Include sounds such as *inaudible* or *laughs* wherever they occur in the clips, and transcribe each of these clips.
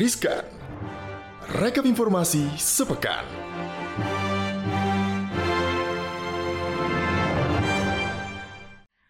Riskan. Rekap informasi sepekan.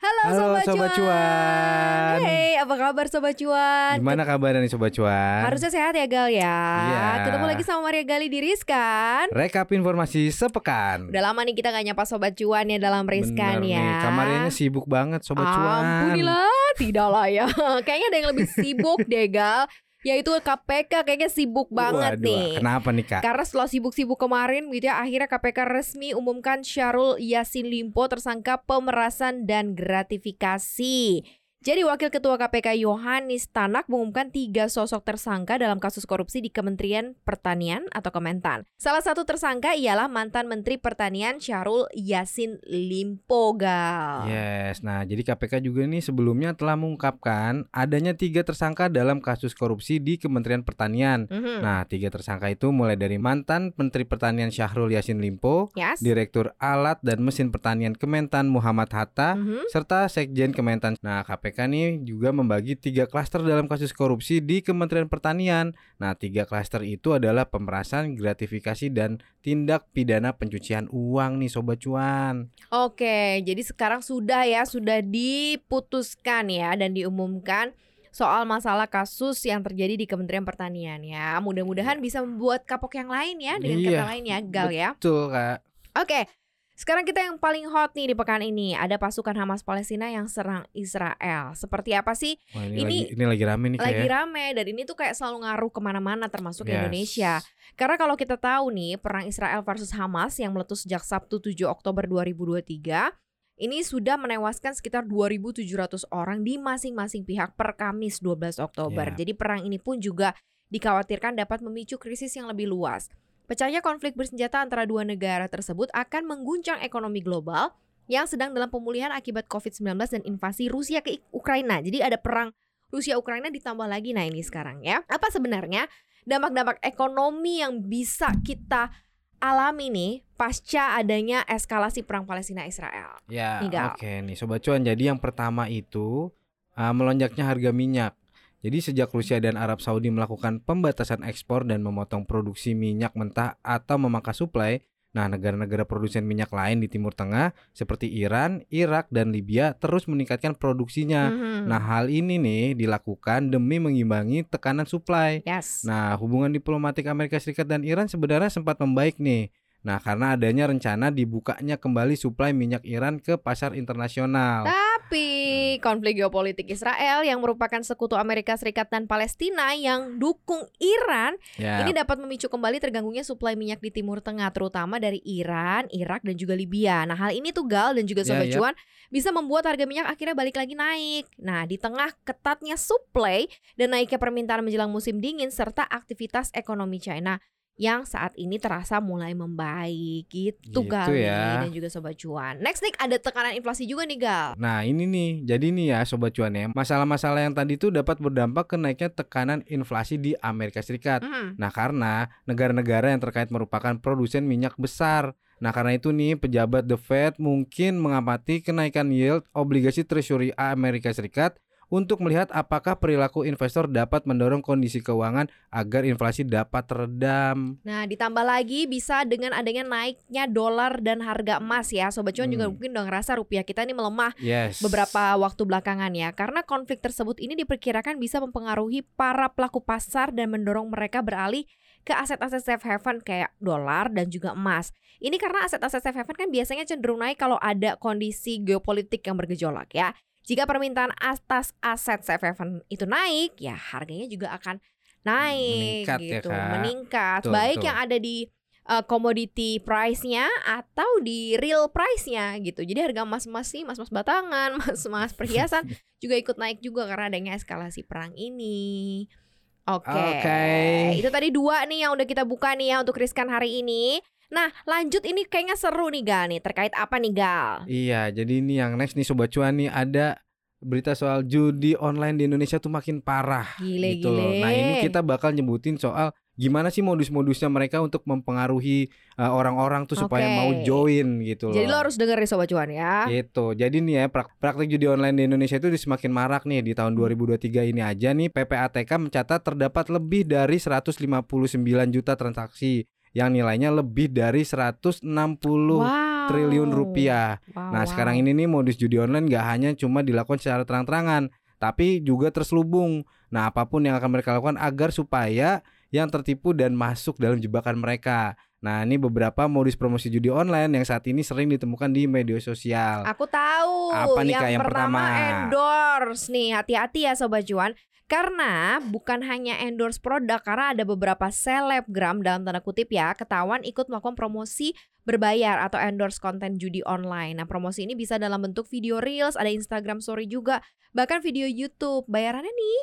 Halo, Halo Sobat, Sobat Cuan. Hey, apa kabar Sobat Cuan? Gimana kabarnya nih Sobat Cuan? Harusnya sehat ya Gal ya Iya. Ketemu lagi sama Maria Gali di Riskan Rekap informasi sepekan. Udah lama nih kita gak nyapa Sobat Cuan ya dalam Riskan Bener ya nih, kamarnya sibuk banget Sobat Cuan. Ampunilah, tidak lah ya *laughs* Kayaknya ada yang lebih sibuk deh Gal Yaitu KPK kayaknya sibuk banget Waduh, nih Kenapa nih Kak? Karena setelah sibuk-sibuk kemarin gitu ya Akhirnya KPK resmi umumkan Syarul Yasin Limpo tersangka pemerasan dan gratifikasi jadi Wakil Ketua KPK Yohanis Tanak mengumumkan tiga sosok tersangka dalam kasus korupsi di Kementerian Pertanian atau Kementan. Salah satu tersangka ialah mantan Menteri Pertanian Syarul Yasin Limpo Gal. Yes, nah jadi KPK juga nih sebelumnya telah mengungkapkan adanya tiga tersangka dalam kasus korupsi di Kementerian Pertanian. Mhm. Nah, tiga tersangka itu mulai dari mantan Menteri Pertanian Syahrul Yassin Limpo, Yes. Direktur Alat dan Mesin Pertanian Kementan Muhammad Hatta, Mhm. serta Sekjen Kementan. Nah, KPK nih juga membagi tiga klaster dalam kasus korupsi di Kementerian Pertanian. Nah, tiga klaster itu adalah pemerasan, gratifikasi, dan tindak pidana pencucian uang nih Sobat Cuan. Oke, jadi sekarang sudah ya, sudah diputuskan ya dan diumumkan soal masalah kasus yang terjadi di Kementerian Pertanian ya. Mudah-mudahan bisa membuat kapok yang lain ya dengan Iya, kata lain ya, Gal ya. Betul, Kak. Oke. Sekarang kita yang paling hot nih di pekan ini ada pasukan Hamas Palestina yang serang Israel. Seperti apa sih? Wah, ini, Ini lagi ini lagi rame nih Lagi kayak. rame dan ini tuh kayak selalu ngaruh ke mana-mana termasuk Yes. Indonesia. Karena kalau kita tahu nih perang Israel versus Hamas yang meletus sejak Sabtu 7 Oktober 2023 ini sudah menewaskan sekitar 2.700 orang di masing-masing pihak per Kamis 12 Oktober. Ya. Jadi perang ini pun juga dikhawatirkan dapat memicu krisis yang lebih luas. Pecahnya konflik bersenjata antara dua negara tersebut akan mengguncang ekonomi global yang sedang dalam pemulihan akibat COVID-19 dan invasi Rusia ke Ukraina. Jadi ada perang Rusia Ukraina ditambah lagi nah ini sekarang ya. Apa sebenarnya dampak-dampak ekonomi yang bisa kita alami nih pasca adanya eskalasi perang Palestina Israel? Ya, oke nih Sobat Cuan. Jadi yang pertama itu uh, melonjaknya harga minyak. Jadi sejak Rusia dan Arab Saudi melakukan pembatasan ekspor dan memotong produksi minyak mentah atau memangkas suplai, nah negara-negara produsen minyak lain di Timur Tengah seperti Iran, Irak, dan Libya terus meningkatkan produksinya. Mhm. Nah hal ini nih dilakukan demi mengimbangi tekanan suplai. yes. Nah, hubungan diplomatik Amerika Serikat dan Iran sebenarnya sempat membaik nih. Nah, karena adanya rencana dibukanya kembali suplai minyak Iran ke pasar internasional. Tapi konflik geopolitik Israel yang merupakan sekutu Amerika Serikat dan Palestina yang dukung Iran Ya, Ini dapat memicu kembali terganggunya suplai minyak di Timur Tengah, terutama dari Iran, Irak, dan juga Libya. Nah, hal ini tuh Gal dan juga Ya, Sobat ya. Cuan bisa membuat harga minyak akhirnya balik lagi naik. Nah, di tengah ketatnya suplai dan naiknya permintaan menjelang musim dingin serta aktivitas ekonomi China yang saat ini terasa mulai membaik gitu, Gitu Gal ya. dan juga Sobat Cuan. Next nih ada tekanan inflasi juga nih Gal. Nah, ini nih. Jadi nih ya Sobat Cuan ya. Masalah-masalah yang tadi itu dapat berdampak ke naiknya tekanan inflasi di Amerika Serikat. Hmm. Nah, karena negara-negara yang terkait merupakan produsen minyak besar. Nah, karena itu nih pejabat The Fed mungkin mengamati kenaikan yield obligasi Treasury Amerika Serikat untuk melihat apakah perilaku investor dapat mendorong kondisi keuangan agar inflasi dapat teredam. Nah, ditambah lagi bisa dengan adanya naiknya dolar dan harga emas ya. Sobat Cuan juga Hmm. mungkin udah ngerasa rupiah kita ini melemah Yes. beberapa waktu belakangan ya. Karena konflik tersebut ini diperkirakan bisa mempengaruhi para pelaku pasar dan mendorong mereka beralih ke aset-aset safe haven kayak dolar dan juga emas. Ini karena aset-aset safe haven kan biasanya cenderung naik kalau ada kondisi geopolitik yang bergejolak ya. Jika permintaan atas aset safe haven itu naik, ya harganya juga akan naik Meningkat ya, gitu, Kak. meningkat. Betul, Baik betul. yang ada di uh, commodity price-nya atau di real price-nya gitu. Jadi harga emas-emas sih, emas-emas batangan, *laughs* emas-emas perhiasan *laughs* juga ikut naik juga karena adanya eskalasi perang ini. Oke. Oke. Itu tadi dua nih yang udah kita buka nih ya untuk riskan hari ini. Nah, lanjut ini kayaknya seru nih Gal nih. Terkait apa nih Gal? Iya, jadi ini yang next nih Sobat Cuan nih ada berita soal judi online di Indonesia tuh makin parah Gile, gitu loh. gile. Nah, ini kita bakal nyebutin soal gimana sih modus-modusnya mereka untuk mempengaruhi uh, orang-orang tuh supaya mau join gitu loh. Jadi lo harus denger nih Sobat Cuan ya. Gitu. Jadi nih ya prak- praktik judi online di Indonesia itu semakin marak nih di tahun 2023 ini aja nih PPATK mencatat terdapat lebih dari 159 juta transaksi yang nilainya lebih dari 160 Wow. triliun rupiah. Wow, Nah, wow. sekarang ini nih modus judi online gak hanya cuma dilakukan secara terang-terangan, tapi juga terselubung. Nah, apa pun yang akan mereka lakukan agar supaya yang tertipu dan masuk dalam jebakan mereka. Nah, ini beberapa modus promosi judi online yang saat ini sering ditemukan di media sosial. Aku tahu. Apa nih, yang Kak, yang pertama, pertama? endorse nih. Hati-hati ya Sobat Cuan. Karena bukan hanya endorse produk karena ada beberapa selebgram dalam tanda kutip ya ketahuan ikut melakukan promosi berbayar atau endorse konten judi online. Nah, promosi ini bisa dalam bentuk video reels, ada Instagram story juga, bahkan video YouTube. Bayarannya nih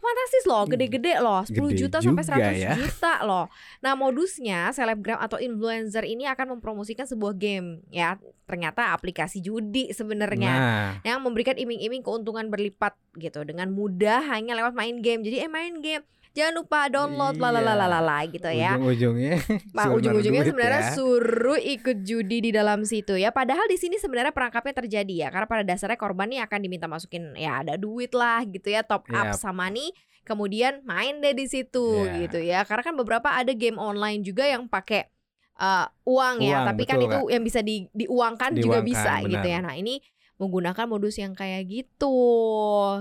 fantastis loh, gede-gede loh, 10 Gede juta sampai juga 100 ya. juta loh. Nah, modusnya selebgram atau influencer ini akan mempromosikan sebuah game ya. Ternyata aplikasi judi sebenarnya Nah, yang memberikan iming-iming keuntungan berlipat gitu dengan mudah hanya lewat main game. Jadi eh main game. Jangan lupa download Iya. lalalala gitu ya. ujung-ujungnya Nah, *laughs* ujung-ujungnya sebenarnya ya. suruh ikut judi di dalam situ ya. Padahal di sini sebenarnya perangkapnya terjadi ya. Karena pada dasarnya korban nih akan diminta masukin ya ada duit lah gitu ya, top up sama nih. Kemudian main deh di situ Iya. gitu ya. Karena kan beberapa ada game online juga yang pakai eh, uang ya, Uang, tapi kan betul, itu yang bisa di, diuangkan juga Diuangkan, bisa gitu benar. ya. Nah, ini menggunakan modus yang kayak gitu,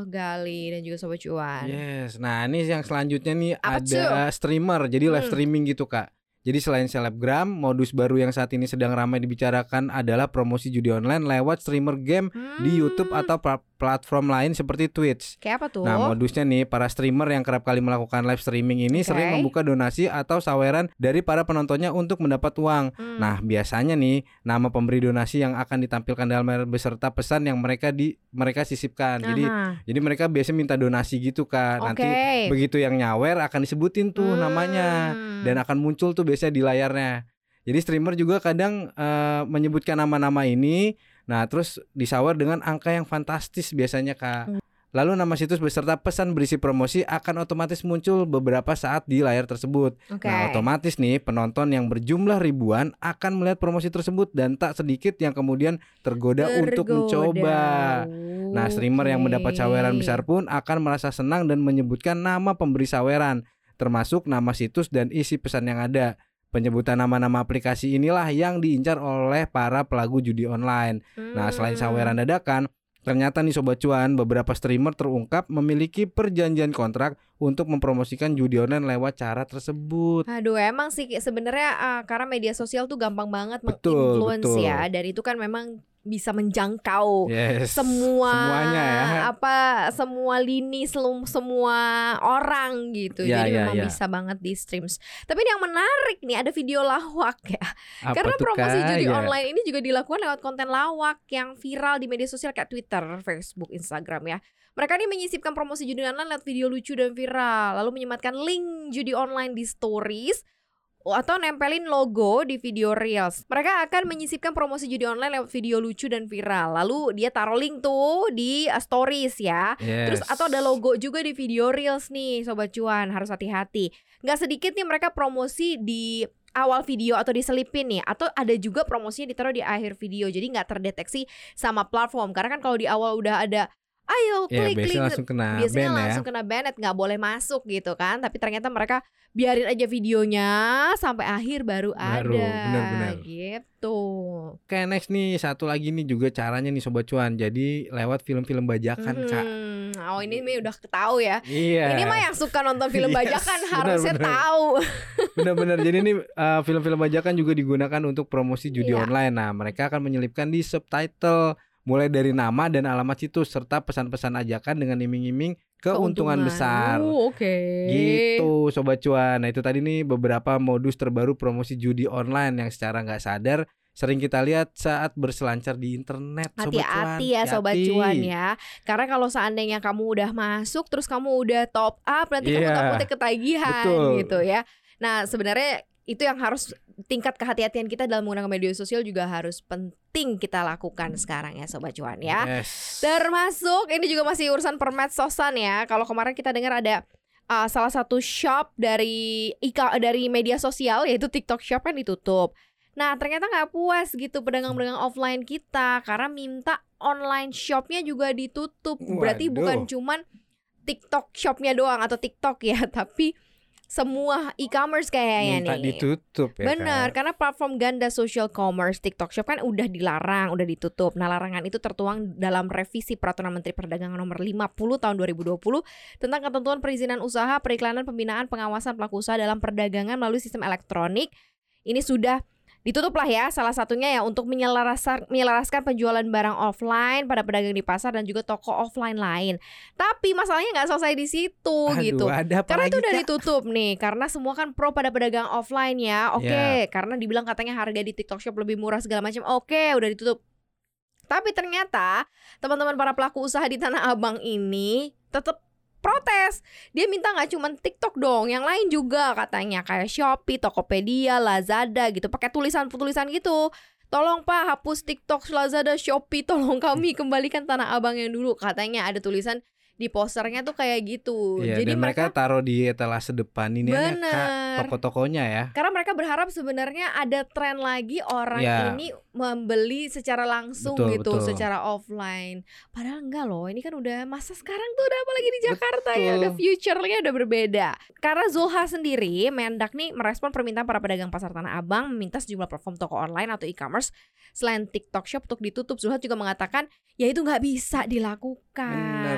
Gali dan juga Sobat Cuan. Yes, nah ini yang selanjutnya nih Apa ada streamer, jadi live Hmm. streaming gitu kak. Jadi selain selebgram, modus baru yang saat ini sedang ramai dibicarakan adalah promosi judi online lewat streamer game di YouTube Hmm, atau platform lain seperti Twitch. kayak apa tuh? Nah, modusnya nih para streamer yang kerap kali melakukan live streaming ini Oke. sering membuka donasi atau saweran dari para penontonnya untuk mendapat uang. Hmm. Nah, biasanya nih nama pemberi donasi yang akan ditampilkan dalam beserta pesan yang mereka di mereka sisipkan. Jadi Aha. jadi mereka biasanya minta donasi gitu Kak. Nanti Oke. begitu yang nyawer akan disebutin tuh namanya Hmm. dan akan muncul tuh biasanya di layarnya. Jadi streamer juga kadang eh, menyebutkan nama-nama ini. Nah, terus disawer dengan angka yang fantastis biasanya Kak. Hmm. Lalu nama situs beserta pesan berisi promosi akan otomatis muncul beberapa saat di layar tersebut. Oke. Nah, otomatis nih penonton yang berjumlah ribuan akan melihat promosi tersebut dan tak sedikit yang kemudian tergoda, untuk mencoba. Nah, streamer yang mendapat saweran besar pun akan merasa senang dan menyebutkan nama pemberi saweran, termasuk nama situs dan isi pesan yang ada. Penyebutan nama-nama aplikasi inilah yang diincar oleh para pelaku judi online. Nah, selain Hmm. saweran dadakan, ternyata nih sobat cuan, beberapa streamer terungkap memiliki perjanjian kontrak untuk mempromosikan judi online lewat cara tersebut. Aduh, emang sih sebenarnya ah, karena media sosial tuh gampang banget menginfluence ya. Dan itu kan memang bisa menjangkau Yes. semua semuanya ya. apa semua lini selum semua orang gitu. Ya, Jadi ya, memang ya. bisa banget di streams. Tapi yang menarik nih ada video lawak ya. Apa Karena promosi judi Ya. online ini juga dilakukan lewat konten lawak yang viral di media sosial kayak Twitter, Facebook, Instagram ya. Mereka ini menyisipkan promosi judi online lewat video lucu dan viral, lalu menyematkan link judi online di stories atau nempelin logo di video reels. Mereka akan menyisipkan promosi judi online lewat video lucu dan viral. Lalu dia taruh link tuh di uh, stories ya. Terus Yes. atau ada logo juga di video reels nih sobat cuan harus hati-hati. Nggak sedikit nih mereka promosi di awal video atau diselipin nih atau ada juga promosinya ditaruh di akhir video jadi nggak terdeteksi sama platform karena kan kalau di awal udah ada ayo Ya, klik biasanya link langsung kena biasanya ban ya. langsung kena banned nggak boleh masuk gitu kan tapi ternyata mereka biarin aja videonya sampai akhir baru, Baru, ada benar-benar. gitu Oke next nih satu lagi nih juga caranya nih sobat cuan. Jadi lewat film-film bajakan kak. Hmm, oh ini nih udah ketahu ya Iya. ini mah yang suka nonton film Yes, *laughs* bajakan harusnya *laughs* benar-benar. tahu Bener-bener jadi nih uh, film-film bajakan juga digunakan untuk promosi judi Iya. online. Nah mereka akan menyelipkan di subtitle mulai dari nama dan alamat situs serta pesan-pesan ajakan dengan iming-iming keuntungan, besar. Uh, Oke. Gitu sobat cuan. Nah itu tadi nih beberapa modus terbaru promosi judi online yang secara nggak sadar sering kita lihat saat berselancar di internet. Sobat cuan. Hati-hati ya sobat Hati-hati. cuan ya. Karena kalau seandainya kamu udah masuk terus kamu udah top up nanti kamu Iya. takutnya ketagihan Betul. gitu ya. Nah, sebenarnya itu yang harus tingkat kehati-hatian kita dalam menggunakan media sosial juga harus penting kita lakukan sekarang ya sobat cuan ya. Yes. Termasuk ini juga masih urusan permedsosan ya. Kalau kemarin kita dengar ada uh, salah satu shop dari ika dari media sosial yaitu TikTok Shop kan ditutup. Nah ternyata nggak puas gitu pedagang-pedagang offline kita karena minta online shopnya juga ditutup. Berarti Waduh. bukan cuman TikTok shopnya doang atau TikTok ya, *laughs* tapi semua e-commerce kayaknya Minta nih. ditutup ya Benar, kan? karena platform ganda social commerce TikTok Shop kan udah dilarang, udah ditutup. Nah, larangan itu tertuang dalam revisi Peraturan Menteri Perdagangan Nomor 50 Tahun 2020 tentang ketentuan perizinan usaha, periklanan, pembinaan, pengawasan pelaku usaha dalam perdagangan melalui sistem elektronik. Ini sudah ditutup lah ya salah satunya ya untuk menyelaraskan, menyelaraskan penjualan barang offline pada pedagang di pasar dan juga toko offline lain. Tapi masalahnya nggak selesai di situ Aduh, gitu. ada apa Karena lagi, itu udah Kak? ditutup nih, karena semua kan pro pada pedagang offline ya. Oke, Ya. karena dibilang katanya harga di TikTok Shop lebih murah segala macam. Oke, udah ditutup. Tapi ternyata teman-teman para pelaku usaha di Tanah Abang ini tetap protes. Dia minta nggak cuma TikTok dong, yang lain juga katanya kayak Shopee, Tokopedia, Lazada gitu, pakai tulisan-tulisan gitu. Tolong Pak hapus TikTok, Lazada, Shopee, tolong kami kembalikan Tanah Abang yang dulu. Katanya ada tulisan di posternya tuh kayak gitu. Iya, Jadi dan mereka, taruh di etalase depan ini ya, Bener. toko-tokonya ya. karena mereka berharap sebenarnya ada tren lagi orang Ya. ini membeli secara langsung Betul, gitu, betul. secara offline. Padahal enggak loh, ini kan udah masa sekarang tuh udah apalagi di Jakarta ya, Betul. udah future-nya udah berbeda. Karena Zulha sendiri, Mendak nih merespon permintaan para pedagang pasar Tanah Abang meminta sejumlah platform toko online atau e-commerce selain TikTok Shop untuk ditutup. Zulha juga mengatakan, ya itu nggak bisa dilakukan. Bener,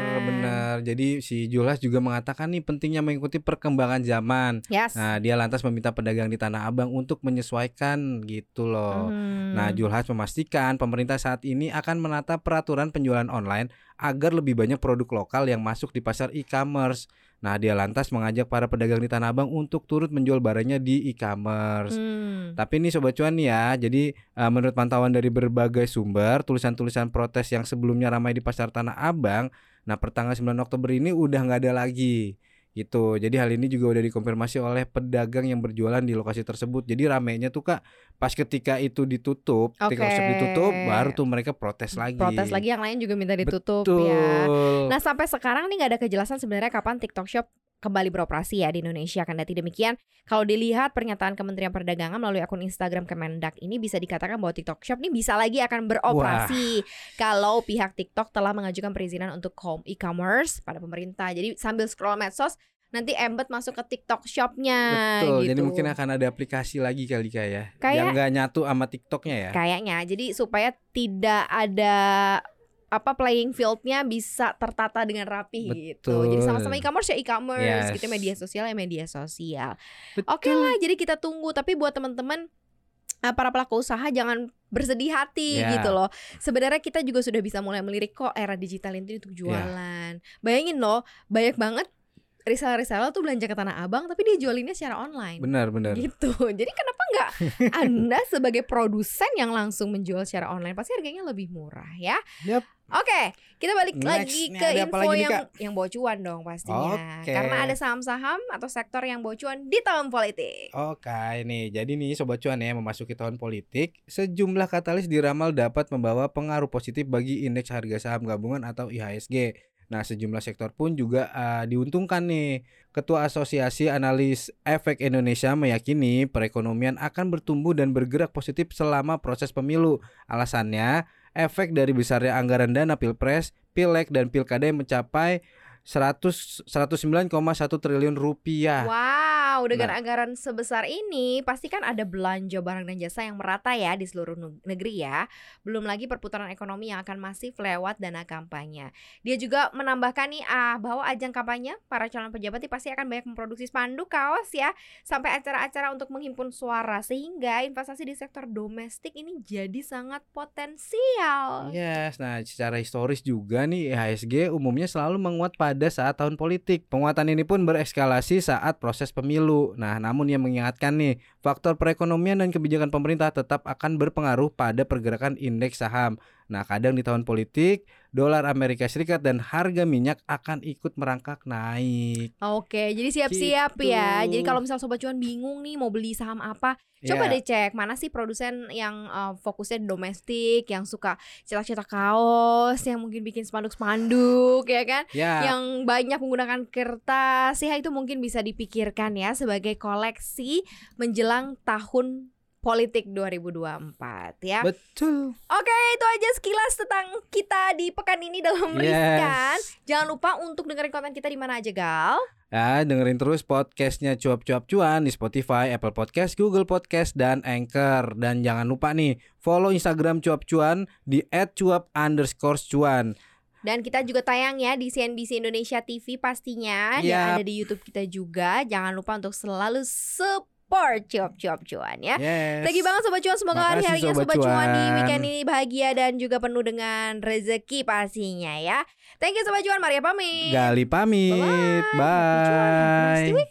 bener. Jadi si Julas juga mengatakan nih pentingnya mengikuti perkembangan zaman. Yes. Nah, dia lantas meminta pedagang di Tanah Abang untuk menyesuaikan gitu loh. Hmm. Nah, Julhas memastikan pemerintah saat ini akan menata peraturan penjualan online agar lebih banyak produk lokal yang masuk di pasar e-commerce. Nah, dia lantas mengajak para pedagang di Tanah Abang untuk turut menjual barangnya di e-commerce. Hmm. Tapi ini sobat cuan ya, jadi eh, menurut pantauan dari berbagai sumber, tulisan-tulisan protes yang sebelumnya ramai di pasar Tanah Abang, nah pertanggal 9 Oktober ini udah nggak ada lagi gitu. Jadi hal ini juga udah dikonfirmasi oleh pedagang yang berjualan di lokasi tersebut. Jadi ramenya tuh kak, pas ketika itu ditutup, ketika Oke. shop ditutup, baru tuh mereka protes lagi. Protes lagi yang lain juga minta ditutup Betul. ya. Nah sampai sekarang nih nggak ada kejelasan sebenarnya kapan TikTok Shop kembali beroperasi ya di Indonesia. Kendati demikian, kalau dilihat pernyataan Kementerian Perdagangan melalui akun Instagram Kemendak ini bisa dikatakan bahwa TikTok Shop ini bisa lagi akan beroperasi kalau pihak TikTok telah mengajukan perizinan untuk home e-commerce pada pemerintah. Jadi sambil scroll medsos nanti embed masuk ke TikTok Shopnya Betul. gitu. Jadi mungkin akan ada aplikasi lagi kali ya, Kayak- yang nggak nyatu sama TikToknya ya. Kayaknya. Jadi supaya tidak ada apa playing fieldnya bisa tertata dengan rapi gitu. Jadi sama-sama e-commerce ya e-commerce, Yes. gitu media sosial ya media sosial. Betul. Oke lah, jadi kita tunggu. Tapi buat teman-teman eh, para pelaku usaha jangan bersedih hati Ya. gitu loh. Sebenarnya kita juga sudah bisa mulai melirik kok era digital ini untuk jualan. Bayangin loh, banyak banget reseller-reseller tuh belanja ke Tanah Abang tapi dia jualinnya secara online Benar, benar. gitu. *laughs* Jadi kenapa nggak *laughs* Anda sebagai produsen yang langsung menjual secara online pasti harganya lebih murah ya? Yap. Oke, kita balik Next, lagi nih ke info lagi nih, yang Kak? yang bawa cuan dong pastinya. Oke. Karena ada saham-saham atau sektor yang bawa cuan di tahun politik. Oke nih, jadi nih Sobat Cuan ya memasuki tahun politik, sejumlah katalis diramal dapat membawa pengaruh positif bagi indeks harga saham gabungan atau IHSG. Nah, sejumlah sektor pun juga ah, diuntungkan nih. Ketua Asosiasi Analis Efek Indonesia meyakini perekonomian akan bertumbuh dan bergerak positif selama proses pemilu. Alasannya, efek dari besarnya anggaran dana Pilpres, Pileg dan Pilkada yang mencapai 100 109,1 triliun rupiah. Wow, dengan Nah. anggaran sebesar ini pasti kan ada belanja barang dan jasa yang merata ya di seluruh neg- negeri ya. Belum lagi perputaran ekonomi yang akan masif lewat dana kampanye. Dia juga menambahkan nih ah bahwa ajang kampanye para calon pejabat pasti akan banyak memproduksi spanduk, kaos ya, sampai acara-acara untuk menghimpun suara sehingga investasi di sektor domestik ini jadi sangat potensial. Yes, nah secara historis juga nih IHSG umumnya selalu menguat pada saat tahun politik. Penguatan ini pun bereskalasi saat proses pemilu. Nah, namun yang mengingatkan nih, faktor perekonomian dan kebijakan pemerintah tetap akan berpengaruh pada pergerakan indeks saham. Nah, kadang di tahun politik dolar Amerika Serikat dan harga minyak akan ikut merangkak naik. Oke, jadi siap-siap Gitu. ya. Jadi kalau misal sobat cuan bingung nih mau beli saham apa, coba Ya. deh cek mana sih produsen yang uh, fokusnya di domestik, yang suka cetak-cetak kaos, yang mungkin bikin spanduk-spanduk ya kan, Ya, yang banyak menggunakan kertas. Ya itu mungkin bisa dipikirkan ya sebagai koleksi menjelang tahun politik 2024 ya. betul. Oke, itu aja sekilas tentang kita di pekan ini dalam Riskan. Yes. Jangan lupa untuk dengerin konten kita di mana aja, Gal. Ya, dengerin terus podcastnya cuap-cuap cuan di Spotify, Apple Podcast, Google Podcast, dan Anchor. Dan jangan lupa nih, follow Instagram cuap cuan di @cuap underscore cuan. Dan kita juga tayang ya di CNBC Indonesia TV pastinya dan Yap. ada di YouTube kita juga. Jangan lupa untuk selalu support cuap-cuap cuan ya. Yes. Thank you banget Sobat Cuan Semoga hari-harinya Sobat Sobat Cuan di weekend ini bahagia dan juga penuh dengan rezeki pastinya ya Thank you Sobat Cuan Maria pamit Gali pamit. Bye. week.